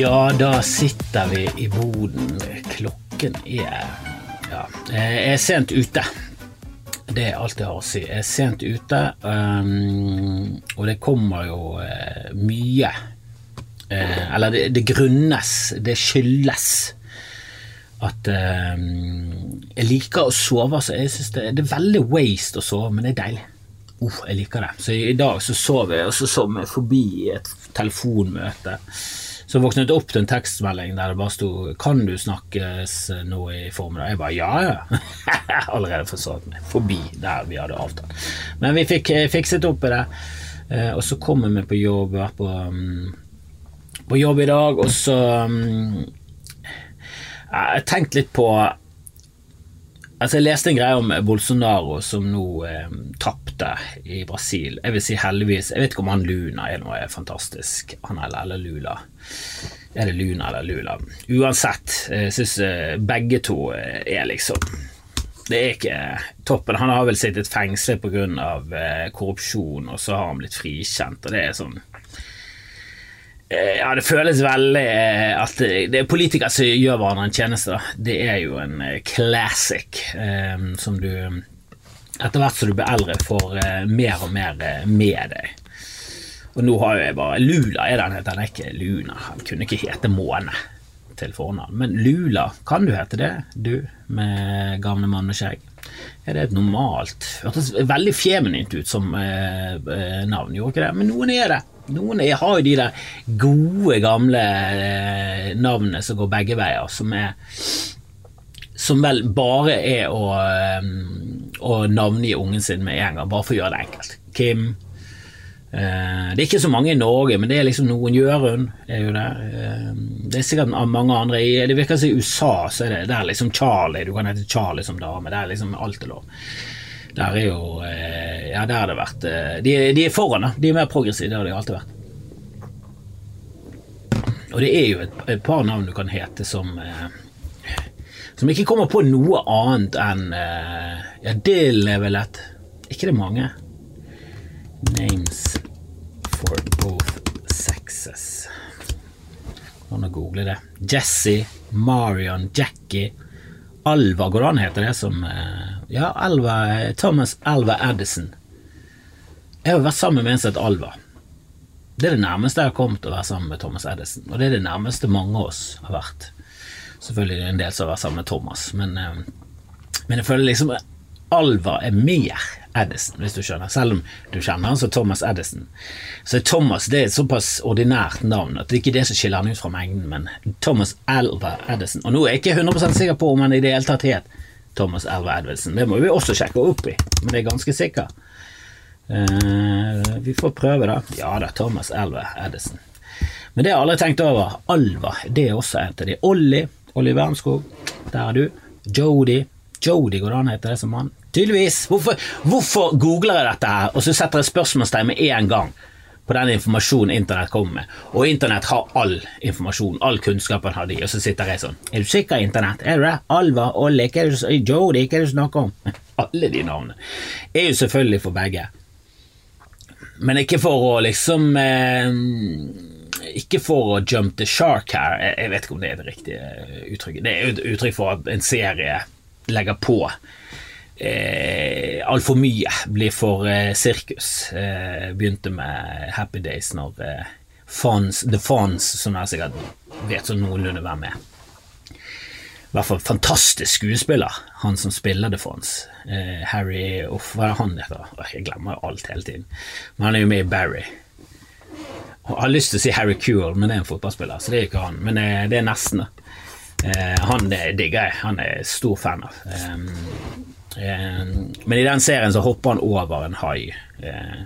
Ja, da sitter vi i boden. Klokken er Ja, jeg er sent ute. Det er alt jeg har å si. Jeg er sent ute, um, og det kommer jo uh, mye uh, Eller det, det, grunnes, det skyldes at uh, jeg liker å sove. Så jeg synes det, det, er veldig waste å sove, men det er deilig. Uh, jeg liker det. Så i dag så sov jeg, og så sov jeg forbi et telefonmøte. Så våknet det opp til en tekstmelding der det bare sto 'Kan du snakkes nå i formiddag?' Jeg bare ja, ja. Allerede forstått meg forbi der vi hadde avtalt. Men vi fikk eh, fikset opp i det, eh, og så kommer vi på jobb. På, mm, på jobb i dag, og så mm, Jeg har tenkt litt på Altså, Jeg leste en greie om Bolsonaro som nå eh, tapte i Brasil. Jeg vil si heldigvis Jeg vet ikke om han Luna er noe fantastisk, han eller, eller Lula. Er det Luna eller Lula? Uansett, jeg syns eh, begge to eh, er liksom Det er ikke toppen. Han har vel sittet fengslet pga. Eh, korrupsjon, og så har han blitt frikjent, og det er sånn Eh, ja, det føles veldig eh, at det er politikere som gjør hverandre en tjeneste. Det er jo en eh, classic som du etter hvert som du blir eldre, får mer og mer med deg. Og nå har jeg bare Lula er den, han er ikke Luna. Han kunne ikke hete Måne til fornavn. Men Lula, kan du hete det, du med gamle mann og skjegg? Er det et normalt Hørtes veldig feminint ut som eh, navn, gjorde ikke det? Men noen er det. Noen jeg har jo de der gode, gamle eh, navnene som går begge veier, som er som vel bare er å, eh, å navngi ungen sin med en gang, bare for å gjøre det enkelt. Kim. Eh, det er ikke så mange i Norge, men det er liksom noen. Jørund er jo det. Eh, det er sikkert mange andre. I, det virker som i USA så er det der liksom Charlie. Du kan hete Charlie som dame. Det er liksom alt er lov. Der er jo eh, Ja, der har det vært de, de, er foran, da. De er mer progressive. Det har de alltid vært. Og det er jo et, et par navn du kan hete som Som ikke kommer på noe annet enn Ja, Dill er vel et Ikke det mange? Names for both sexes. Kan å google det. Jesse, Marion, Jackie Alva, går an heter det som eh, Ja, Alva, Thomas Alva Addison. Jeg har vært sammen med en som heter Alva. Det er det nærmeste jeg har kommet å være sammen med Thomas Addison, og det er det nærmeste mange av oss har vært. Selvfølgelig er det en del som har vært sammen med Thomas, men, eh, men jeg føler liksom Alva er mer Edison, hvis du skjønner. Selv om du kjenner han som Thomas Edison. Så Thomas det er et såpass ordinært navn at det er ikke det som skiller han ut fra mengden, men Thomas Alva Edison. Og nå er jeg ikke 100 sikker på om han i det hele tatt het Thomas Alva Edison. Det må vi også sjekke opp i, men det er ganske sikker. Uh, vi får prøve, da. Ja da, Thomas Alva Edison. Men det har jeg aldri tenkt over. Alva, det er også en av de. Ollie, Ollie Wernskog, der er du. Jodi. Jodi går det an å hete det som mann. Tydeligvis. Hvorfor, hvorfor, googler jeg dette her, og så setter jeg spørsmålstegn med en gang på den informasjonen internett kommer med? Og internett har all informasjon, all kunnskapen har de, og så sitter jeg sånn Er du sikker, internett? Er du det? Alva, Olli, hva er det, Jody, hva er det du snakker om? Alle de navnene er jo selvfølgelig for begge. Men ikke for å liksom eh, Ikke for å jump the shark her, jeg vet ikke om det er det riktige uttrykket. Det er jo et uttrykk for at en serie legger på eh, altfor mye blir for eh, sirkus. Eh, begynte med Happy Days når eh, Fons, The Fons, som jeg sikkert vet sånn noenlunde hvem er. I hvert fall fantastisk skuespiller, han som spiller The Fons. Eh, Harry Uff, hva er det han heter? Jeg glemmer jo alt hele tiden. Men han er jo med i Barry. Jeg har lyst til å si Harry Kuehl, men det er en fotballspiller, så det er ikke han. Men eh, det er nesten. Eh, han digger jeg. Han er stor fan av. Um, men i den serien så hopper han over en hai eh,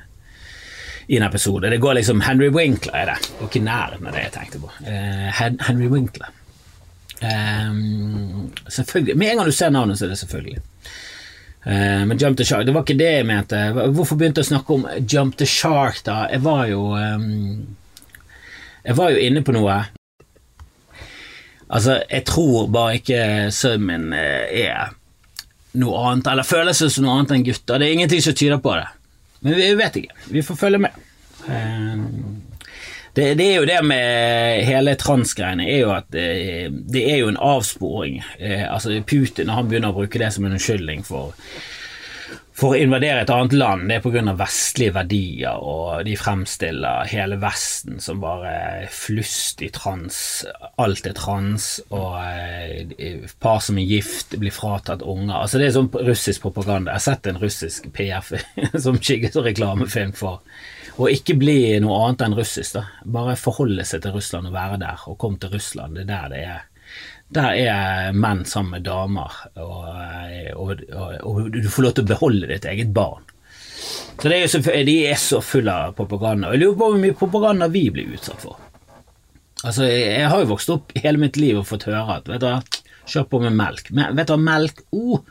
i en episode. Det går liksom Henry Winkler er det, og ikke nærheten av det jeg tenkte på. Eh, Henry Winkler. selvfølgelig. Med en gang du ser navnet, så er det selvfølgelig. men Jump the Shark, det var ikke det jeg mente. Hvorfor begynte jeg å snakke om Jump the Shark, da? Jeg var jo Jeg var jo inne på noe. Altså, jeg tror bare ikke min er noe annet, eller føler seg som noe annet enn gutter. Det er ingenting som tyder på det. Men vi vet ikke. Vi får følge med. Eh, det, det, er jo det med hele transgreiene, er jo at det, det er jo en avsporing. Eh, altså Putin, han begynner å bruke det som en unnskyldning for for å invadere et annet land, det er pga. vestlige verdier, og de fremstiller hele Vesten som bare flust i trans. Alt er trans, og eh, par som er gift, blir fratatt unger. Altså Det er sånn russisk propaganda. Jeg har sett en russisk PF som skikket reklamefilm for å ikke bli noe annet enn russisk. da. Bare forholde seg til Russland og være der, og komme til Russland. Det er der det er der er menn sammen med damer, og, og, og, og, du får lov til å beholde ditt eget barn. Så er så, De er så fulle av propaganda. Jeg lurer på hvor mye propaganda vi blir utsatt for. Altså, Jeg har jo vokst opp hele mitt liv og fått høre at vet du, kjør på med melk. Men, vet du, melk oh,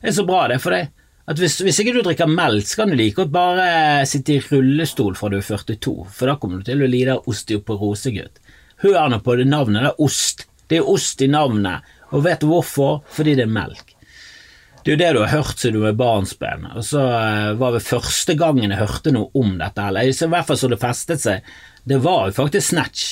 det er så bra, det, for deg. At hvis, hvis, ikke du drikker melk, så kan du like godt bare sitte i rullestol fra du er 42, for da kommer du til å lide av osteoporose, gutt. Hør nå på det navnet, det er ost. Det er ost i navnet, og vet du hvorfor? Fordi det er melk. Det er jo det du har hørt siden du var barnsben, og så eh, var det første gangen jeg hørte noe om dette, eller i hvert fall så det festet seg, det var jo faktisk Snatch.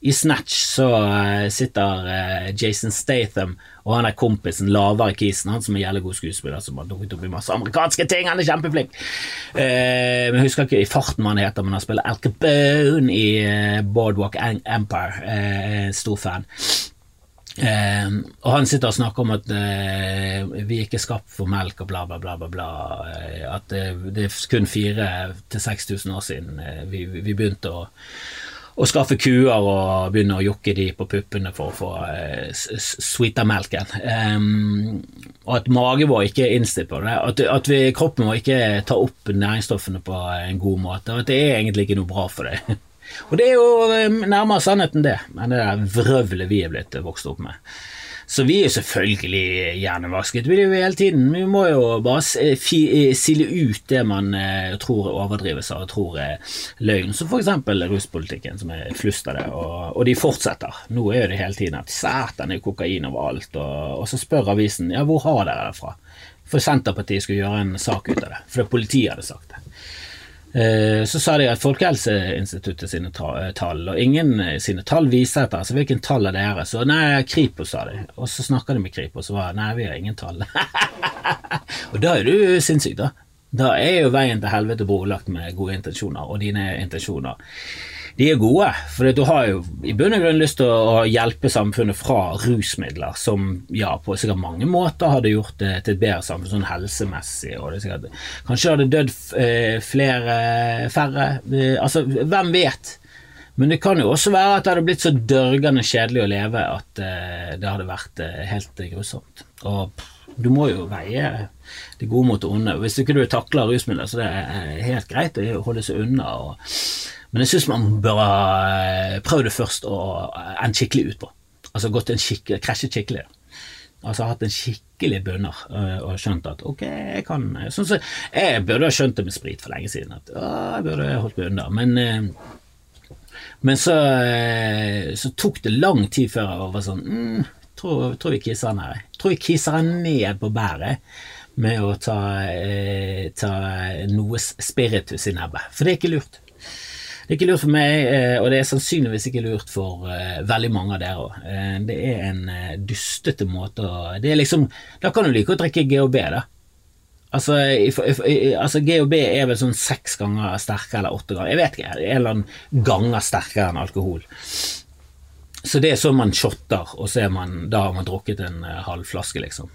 I Snatch så uh, sitter uh, Jason Statham og han er kompisen lavere kisen, han som er jævlig god skuespiller, som har dukket opp i masse amerikanske ting, han er kjempeflink. Men Jeg husker ikke i farten hva han heter, men han spiller Al Capone i Boardwalk Empire. stor fan. Eh, og han sitter og snakker om at eh, vi er ikke skapt for melk og bla, bla, bla. bla, bla. Eh, at det, det er kun 4000-6000 år siden eh, vi, vi, begynte å, å, skaffe kuer og begynne å jokke de på puppene for å få eh, sweeta melken. og at magen vår ikke er innstilt på det. At, at vi, kroppen vår ikke tar opp næringsstoffene på en god måte. Og at det er egentlig ikke noe bra for deg. Og det er jo eh, nærmere sannheten, det, enn det der vrøvlet vi er blitt vokst opp med. Så vi er jo selvfølgelig hjernevasket, vi er jo hele tiden. Vi må jo bare eh, eh, sile ut det man tror er overdrivelser og tror er løgn. Som f.eks. ruspolitikken, som er flust av det, og, og, de fortsetter. Nå er jo det hele tiden at satan er kokain overalt, og, og så spør avisen ja, hvor har dere det fra? For Senterpartiet skulle gjøre en sak ut av det, fordi politiet hadde sagt det. Eh, så sa de at Folkehelseinstituttet sine eh, tall, og ingen eh, sine tall viser dette. Altså hvilken tall er deres? Så nei, Kripos, sa de. Og så snakka de med Kripos og var nei, vi har ingen tall. og da er du sinnssyk, da. Da er jo veien til helvete brolagt med gode intensjoner, og dine intensjoner de er gode. For du har jo i bunn og grunn lyst til å hjelpe samfunnet fra rusmidler, som ja, på sikkert mange måter hadde gjort det til et bedre samfunn, sånn helsemessig. og det sikkert, Kanskje hadde dødd eh, flere, færre. Eh, altså, hvem vet? Men det kan jo også være at det hadde blitt så dørgende kjedelig å leve at eh, det hadde vært helt grusomt. Og du må jo veie det gode mot det onde. Hvis du ikke takler rusmidler, så det er helt greit å holde seg unna. og men jeg syns man bør eh, prøvd det først og eh, en skikkelig utpå. Altså gått en skikkelig, krasjet skikkelig. Altså hatt en skikkelig bønner eh, og skjønt at ok, jeg kan sånn så, Jeg burde ha skjønt det med sprit for lenge siden. At å, jeg burde holdt meg unna. Men, men så, så, tok det lang tid før jeg var sånn mm, tror, vi kisser han her. Tror vi kisser han ned på bæret med å ta, ta noe spiritus i nebbet. For det er ikke lurt. Er ikke lurt for meg, eh, og det er sannsynligvis ikke lurt for uh, veldig mange av dere òg. Eh, det er en dustete måte å det er liksom, Da kan du like å drikke GHB, da. Altså, altså, GHB er vel sånn seks ganger sterkere eller åtte ganger Jeg vet ikke, en eller annen ganger sterkere enn alkohol. Så det er sånn man shotter, og så er man, da har man drukket en halv flaske, liksom.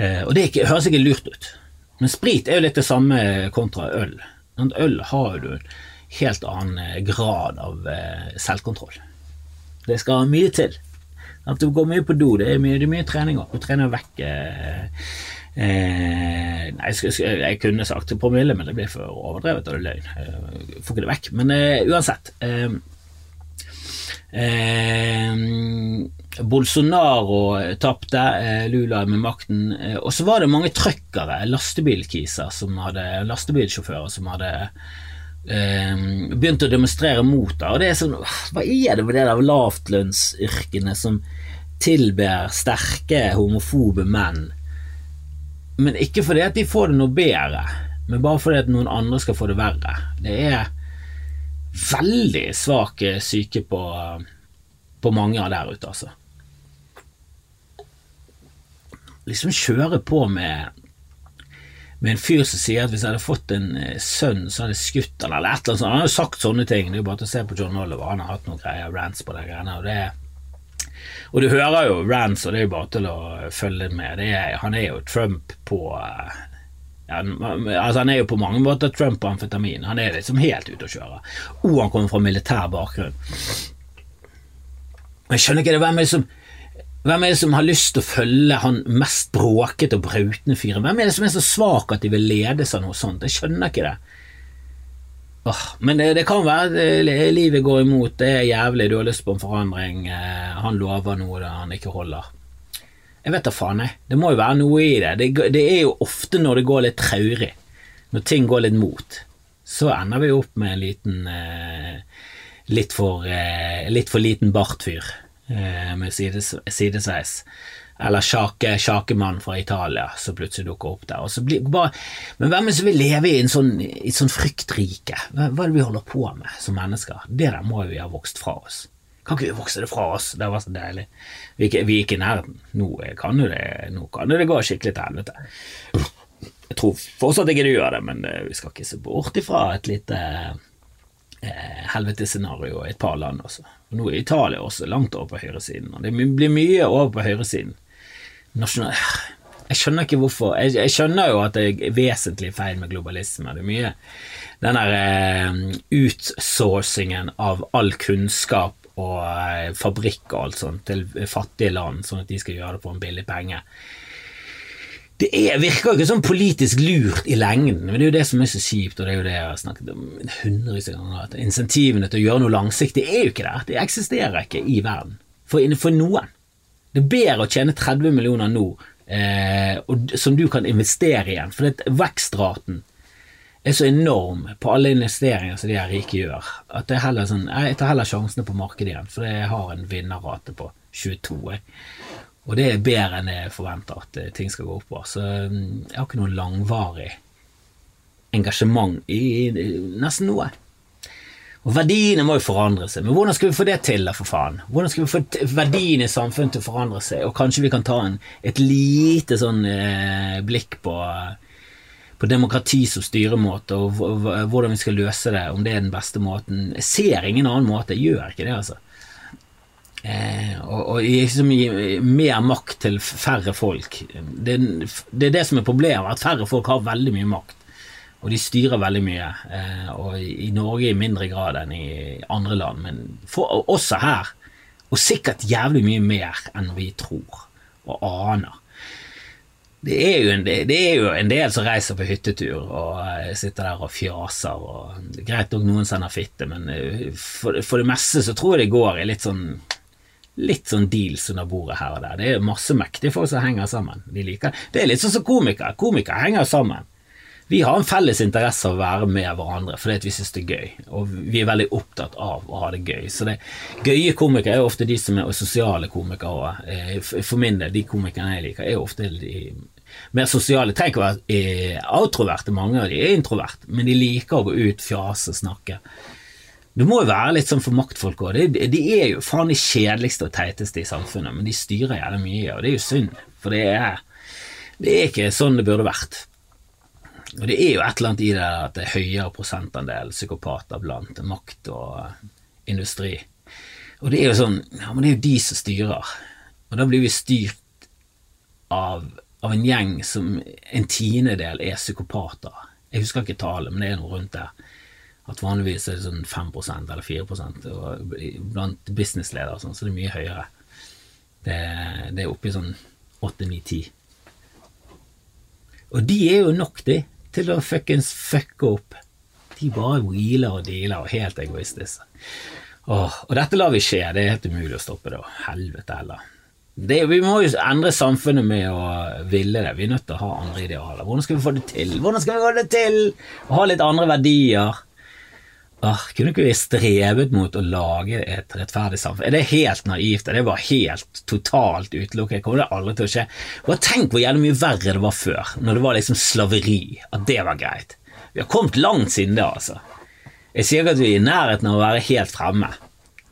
og det ikke, høres ikke lurt ut. Men sprit er jo litt det samme kontra øl. Øl har du helt annen eh, grad av eh, selvkontroll. Det skal mye til. At du går mye på do, det er mye, det er mye trening òg. Du trener vekk eh, eh, Nei, jeg, jeg, kunne sagt promille, men det blir for overdrevet, og det er løgn. Jeg får ikke det vekk. Men eh, uansett. Eh, Bolsonaro tapte, Lula med makten, og så var det mange trøkkere, lastebilkiser, som hadde, lastebilsjåfører som hadde eh, begynte å demonstrere mot det. Og det er sånn, Hva er det med det der lavtlønnsyrkene som tilber sterke, homofobe menn? Men ikke fordi at de får det noe bedre, men bare fordi at noen andre skal få det verre. Det er veldig svak syke på, på mange av der ute, altså. Liksom kjøre på med med en fyr som sier at hvis jeg hadde fått en sønn så hadde jeg skutt han, eller et eller annet sånt. Han har jo sagt sånne ting. Det er jo bare til å se på John Oliver. Han har hatt noen greier, rants på de greiene. Og, det, og du hører jo rants, og det er jo bare til å følge med. Er, han er jo Trump på ja, altså Han er jo på mange måter Trump på amfetamin. Han er liksom helt ute å kjøre. Og han kommer fra militær bakgrunn. Jeg skjønner ikke det. Hvem er det som hvem er det som har lyst til å følge han mest bråkete og brautende fyren? Hvem er det som er så svak at de vil ledes av noe sånt? Jeg skjønner ikke det. Åh, men det, det, kan være livet går imot, det er jævlig, du har lyst på en forandring, eh, han lover noe han ikke holder. Jeg vet da faen, jeg. Det må jo være noe i det. det. det. er jo ofte når det går litt traurig, når ting går litt mot, så ender vi opp med en liten eh, litt, for, eh, litt for liten bartfyr med sides, sidesveis. Eller sjake, sjakemann fra Italia som plutselig dukker opp der. Blir, bare, men hvem er det som vil leve i en sånn, i sånn fryktrike? Hva er det vi holder på med som mennesker? Det der må jo vi ha vokst fra oss. Kan ikke vi vokse det fra oss? Det var så deilig. Vi, vi gikk i nærheten. Nå kan jo det, nå kan det gå skikkelig til helvete. Jeg tror fortsatt ikke du gjør det, men eh, vi skal ikke se bort ifra et lite eh, helvetesscenario i et par land også. Og nå er Italia også langt over på høyresiden. Og det blir mye over på høyresiden. Nasjonal... Jeg skjønner ikke hvorfor. Jeg, jeg, skjønner jo at det er vesentlig feil med globalisme. Det er mye den der eh, utsourcingen av all kunnskap og eh, fabrikk og alt sånt til fattige land, sånn at de skal gjøre det på en billig penge. Det er, virker jo ikke sånn politisk lurt i lengden, men det er jo det som er så kjipt, og det er jo det jeg har snakket om hundrevis av ganger, at insentivene til å gjøre noe langsiktig er jo ikke der. Det eksisterer ikke i verden. For, for noen. Det er bedre å tjene 30 millioner nå, eh, og, som du kan investere igjen, for det, vekstraten er så enorm på alle investeringer som de her rike gjør, at jeg, heller sånn, jeg tar heller sjansene på markedet igjen, for jeg har en vinnerrate på 22. Jeg. Og det er bedre enn jeg forventer at eh, ting skal gå oppover. Så mm, jeg har ikke noe langvarig engasjement i, nesten noe. Og Verdiene må jo forandre seg, men hvordan skal vi få det til, da, for faen? Hvordan skal vi få verdiene i samfunnet til å forandre seg, og kanskje vi kan ta en, et lite sånn eh, blikk på på demokrati som styremåte, og hvordan vi skal løse det, om det er den beste måten. Jeg ser ingen annen måte, jeg gjør ikke det, altså. Eh, og, og liksom gi mer makt til færre folk. Det, det, er det som er problemet, at færre folk har veldig mye makt. Og de styrer veldig mye. Eh, og i Norge i mindre grad enn i andre land, men for, også her. Og sikkert jævlig mye mer enn vi tror og aner det er, jo en, det er jo en del som reiser på hyttetur og uh, sitter der og fjaser. Og, greit nok noen sender fitte, men for, for, det meste så tror jeg det går i litt sånn Litt sånn deals under bordet her og der. Det er masse mektige folk som henger sammen. De liker Det er litt sånn som komikere. Komikere henger sammen. Vi har en felles interesse av å være med hverandre fordi vi syns det er gøy, og vi er veldig opptatt av å ha det gøy. Så det, Gøye komikere er ofte de som er sosiale komikere. Eh, for min del, de komikerne jeg liker, er ofte de mer sosiale. Trenger ikke å være eh, outroverte, mange av de er introverte, men de liker å gå ut, fjase, snakke. Det må jo være litt sånn for maktfolk òg. De, de, er jo faen de kjedeligste og teiteste i samfunnet, men de styrer gjerne mye, og det er jo synd, for det er, det er ikke sånn det burde vært. Og det er jo et eller annet i det at det er høyere prosentandel psykopater blant makt og industri. Og det er jo sånn Ja, men det er jo de som styrer. Og da blir vi styrt av, av en gjeng som en tiendedel er psykopater. Jeg husker ikke tallet, men det er noe rundt der. At vanligvis er det sånn 5% eller 4% og blant businessledere sånn, så det er mye høyere. Det, det er oppe i sånn 8-9-10. Og de er jo nok, de til å fuckings fucke opp. De bare wheeler og dealer og helt egoistiske. Åh, og dette lar vi skje, det er helt umulig å stoppe det. Helvete heller. Det, vi må jo endre samfunnet med å ville det. Vi er nødt til å ha andre idealer. Hvordan skal vi få det til? Hvordan skal vi få det til? Å ha litt andre verdier. Ah, kunne ikke vi strevet mot å lage et rettferdig samfunn? Er det helt naivt? Er det bare helt totalt utelukket? Kommer det aldri til å skje? Bare tenk hvor jævlig mye verre det var før, når det var liksom slaveri. At det var greit. Vi har kommet langt siden det, altså. Jeg sier ikke at vi er i nærheten av å være helt fremme,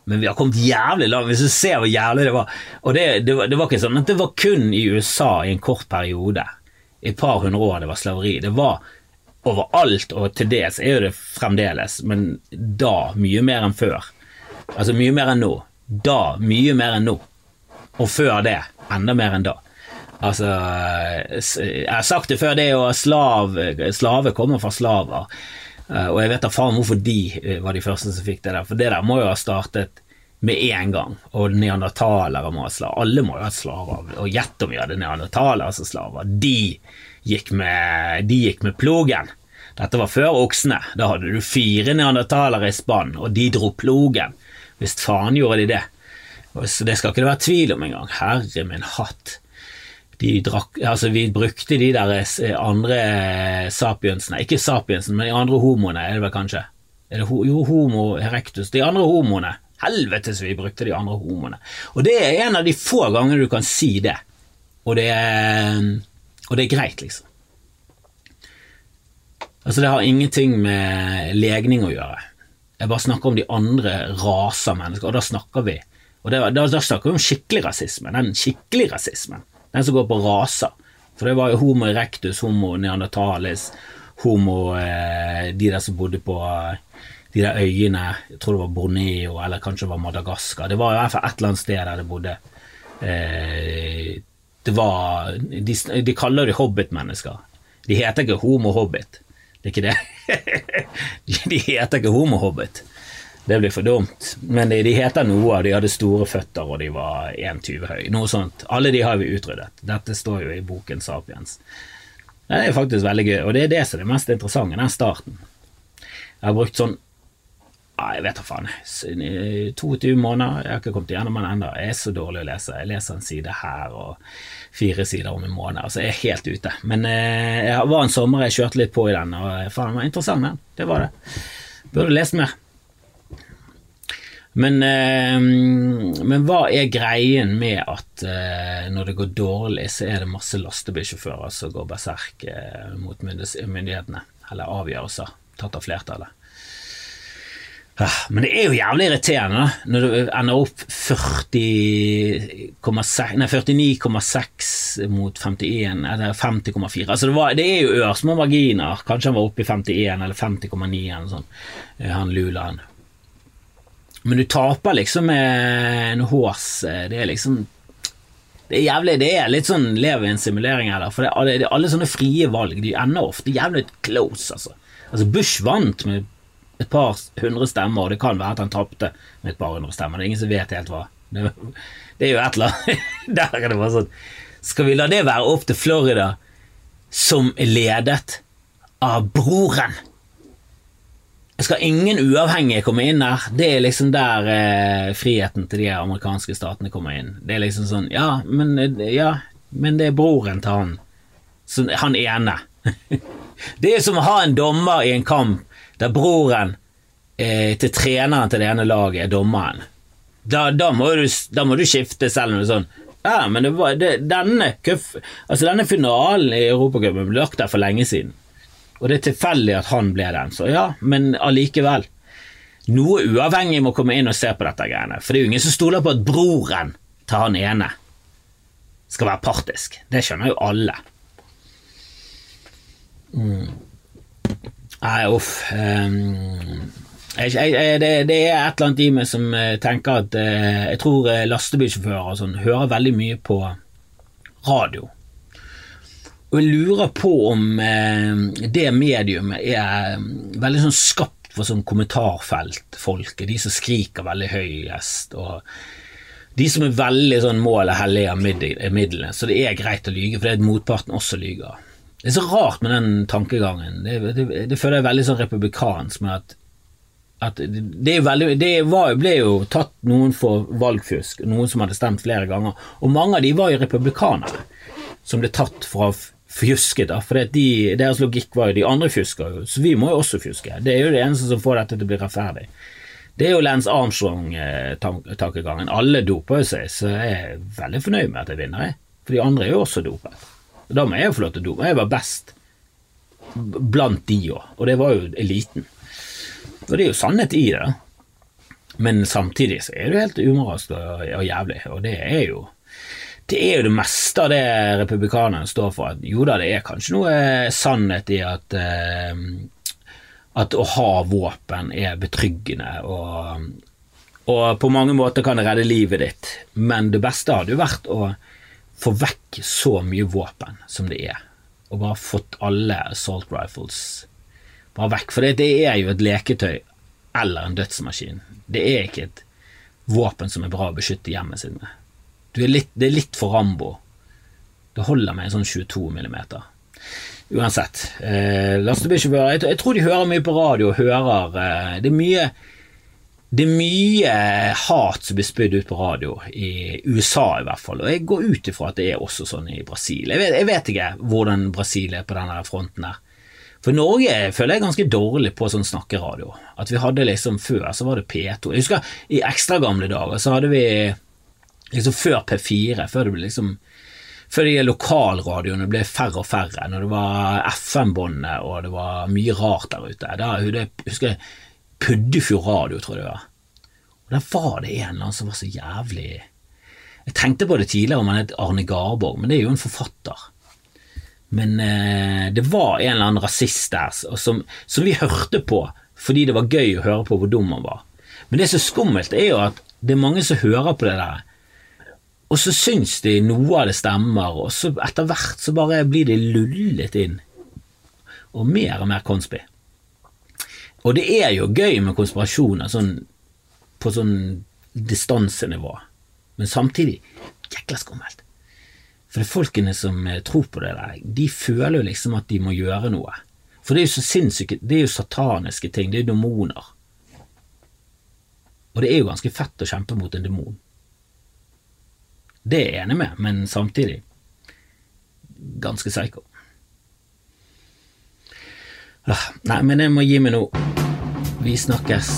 men vi har kommet jævlig langt. Hvis du ser hvor jævlig det var. Og det, det, var, det var ikke sånn at det var kun i USA i en kort periode, i et par hundre år, det var slaveri. Det var overalt, og til dels er jo det fremdeles, men da mye mer enn før. Altså mye mer enn nå. Da mye mer enn nå. Og før det enda mer enn da. Altså, jeg har sagt det før, det å slav, slave kommer fra slaver. Eh, og jeg vet da faen hvorfor de eh, var de første som fikk det der, for det der må jo ha startet med en gang. Og neandertalere må ha slaver. Alle må jo ha slaver. Og gjett om vi hadde neandertalere som slaver. De gikk, med, de gikk med plogen. Dette var før oksene. Da hadde du fire neandertalere i spann, og de dro plogen. Visst faen gjorde de det. Så det skal ikke det være tvil om engang. Herre min hatt drakk, altså vi brukte de der eh, andre eh, sapiensene, ikke sapiensen, men de andre homoene, er det vel kanskje? Det, jo, homo erectus. De andre homoene. Helvete så vi brukte de andre homoene. Og det er en av de få gangene du kan si det, og det er, og det er greit, liksom. Altså, det har ingenting med legning å gjøre. Jeg bare snakker om de andre raser mennesker, og da snakker vi og det, da, da snakker vi om skikkelig rasisme, den skikkelige rasismen. Den som går på raser. For det var jo homo erectus, homo neandertalis, homo eh, De der som bodde på eh, de der øyene, jeg tror det var Borneo eller kanskje det var Madagaskar. Det var i hvert fall et eller annet sted der det bodde eh, Det var De, de kaller det hobbitmennesker. De heter ikke homo-hobbit. Det er ikke det. de heter ikke homo-hobbit. Det blir for dumt. Men de, de heter noe, de hadde store føtter og de var 1,20 høy. Noe sånt. Alle de har vi utryddet. Dette står jo i boken Sapiens. Det er faktisk veldig gøy, og det er det som er det mest interessante, den starten. Jeg har brukt sånn jeg vet da faen. 22 måneder. Jeg har ikke kommet gjennom den ennå. Jeg er så dårlig å lese. Jeg leser en side her og fire sider om en måned. Altså, jeg er helt ute. Men eh, var en sommer jeg kjørte litt på i den, og faen, den var interessant, den. Det var det. Burde lest mer. Men, eh, men, hva er greien med at eh, når det går dårlig, så er det masse lastebilsjåfører som går berserk eh, mot myndighetene, eller avgjørelser tatt av flertallet? Ah, men det er jo jævlig irriterende når du ender opp 49,6 mot 51, eller 50,4. Altså det, det, er jo ørsmå marginer. Kanskje han var oppe i 51 eller 50,9 eller sånn, han Lulaen. Men du taper liksom en hås. Det er liksom Det er jævlig, det er litt sånn lev i en simulering her, for det er alle sånne frie valg. De ender ofte jævlig close, altså. Altså Bush vant med et par hundre stemmer, og det kan være at han tapte med et par hundre stemmer. Det er ingen som vet helt hva. Det, er jo et eller annet Der er det bare sånn Skal vi la det være opp til Florida, som er ledet av broren skal ingen uavhengige komme inn her. Det er liksom der eh, friheten til de amerikanske statene kommer inn. Det er liksom sånn Ja, men, eh, ja, men det er broren til han. Så, han ene. det er som å ha en dommer i en kamp der broren eh, til treneren til det ene laget er dommeren. Da, da, må, du, da må, du, skifte selv om det er sånn Ja, men det var, det, denne, kuff, altså denne finalen i Europacupen ble lagt der for lenge siden. Og det er tilfeldig at han ble den, så ja, men allikevel. Noe uavhengig må komme inn og se på dette greiene, for det er jo ingen som stoler på at broren til han ene skal være partisk. Det skjønner jo alle. Nei, uff. Jeg, det, det, er et eller annet i meg som eh, tenker at uh, Jeg tror eh, lastebilsjåfører sånn hører veldig mye på radio. Og jeg lurer på om eh, det mediumet er eh, veldig sånn skapt for sånn kommentarfeltfolket, de som skriker veldig høyest, og de som er veldig sånn målet hellige midlene, så det er greit å lyge, for det er motparten også lyger. Det er så rart med den tankegangen. Det, det, det føler jeg veldig sånn republikansk med at, at det, veldig, det var, ble jo tatt noen for valgfusk, noen som hadde stemt flere ganger, og mange av de var jo republikanere som ble tatt for å fjusket, da, for de, deres logikk var jo de andre fjusker, så vi må jo også fjuske. Det er jo det eneste som får dette til å bli rettferdig. Det er jo Lance Armstrong-tankegangen. Alle doper jo seg, så jeg er veldig fornøyd med at jeg vinner. For de andre er jo også dopet. Da må jeg jo få lov til å dumme. Jeg var best blant de òg, og det var jo eliten. Og det er jo sannhet i det. Men samtidig så er det helt umoralsk og, og jævlig, og det er jo det er jo det meste av det republikanerne står for. At jo da, det er kanskje noe sannhet i at, eh, at å ha våpen er betryggende, og, og, på mange måter kan det redde livet ditt, men det beste hadde jo vært å få vekk så mye våpen som det er, og bare fått alle assault rifles bare vekk. For det, det er jo et leketøy eller en dødsmaskin. Det er ikke et våpen som er bra å beskytte hjemmet sitt med. Er litt, det er litt for Rambo. Det holder med en sånn 22 millimeter. Uansett. Eh, jeg, jeg, tror de hører mye på radio hører eh, Det er mye det er mye hat som blir spydd ut på radio, i USA i hvert fall, og jeg går ut ifra at det er også sånn i Brasil. Jeg vet, jeg vet ikke hvordan Brasil er på denne fronten her. For Norge føler jeg ganske dårlig på sånn snakkeradio. At vi hadde liksom Før så var det P2. Jeg husker i ekstra gamle dager så hadde vi liksom før P4, før det ble liksom før de lokalradioene ble færre og færre, når det var FM-båndet og det var mye rart der ute. Da husker jeg Puddefjord radio, tror jeg det var. Og Der var det en eller annen som var så jævlig Jeg tenkte på det tidligere om han het Arne Garborg, men det er jo en forfatter. Men eh, det var en eller annen rasist der som, som, vi hørte på fordi det var gøy å høre på hvor dum han var. Men det som er skummelt, er jo at det er mange som hører på det der, og så syns de noe av det stemmer, og så etter hvert så bare blir de lullet inn. Og mer og mer konspi. Og det er jo gøy med konspirasjoner sånn, på sånn distansenivå, men samtidig jækla skummelt. For det folkene som eh, tror på det der, de føler jo liksom at de må gjøre noe. For det er jo så sinnssyke, det er jo sataniske ting, det er demoner. Og det er jo ganske fett å kjempe mot en demon. Det er jeg enig med, men samtidig ganske psycho. Ah, nei, men jeg må gi meg nå. Vi snakkes.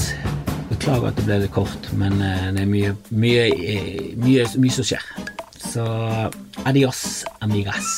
Beklager at det ble litt kort, men eh, det er mye, mye, mye, mye som skjer. Så adios, amigas.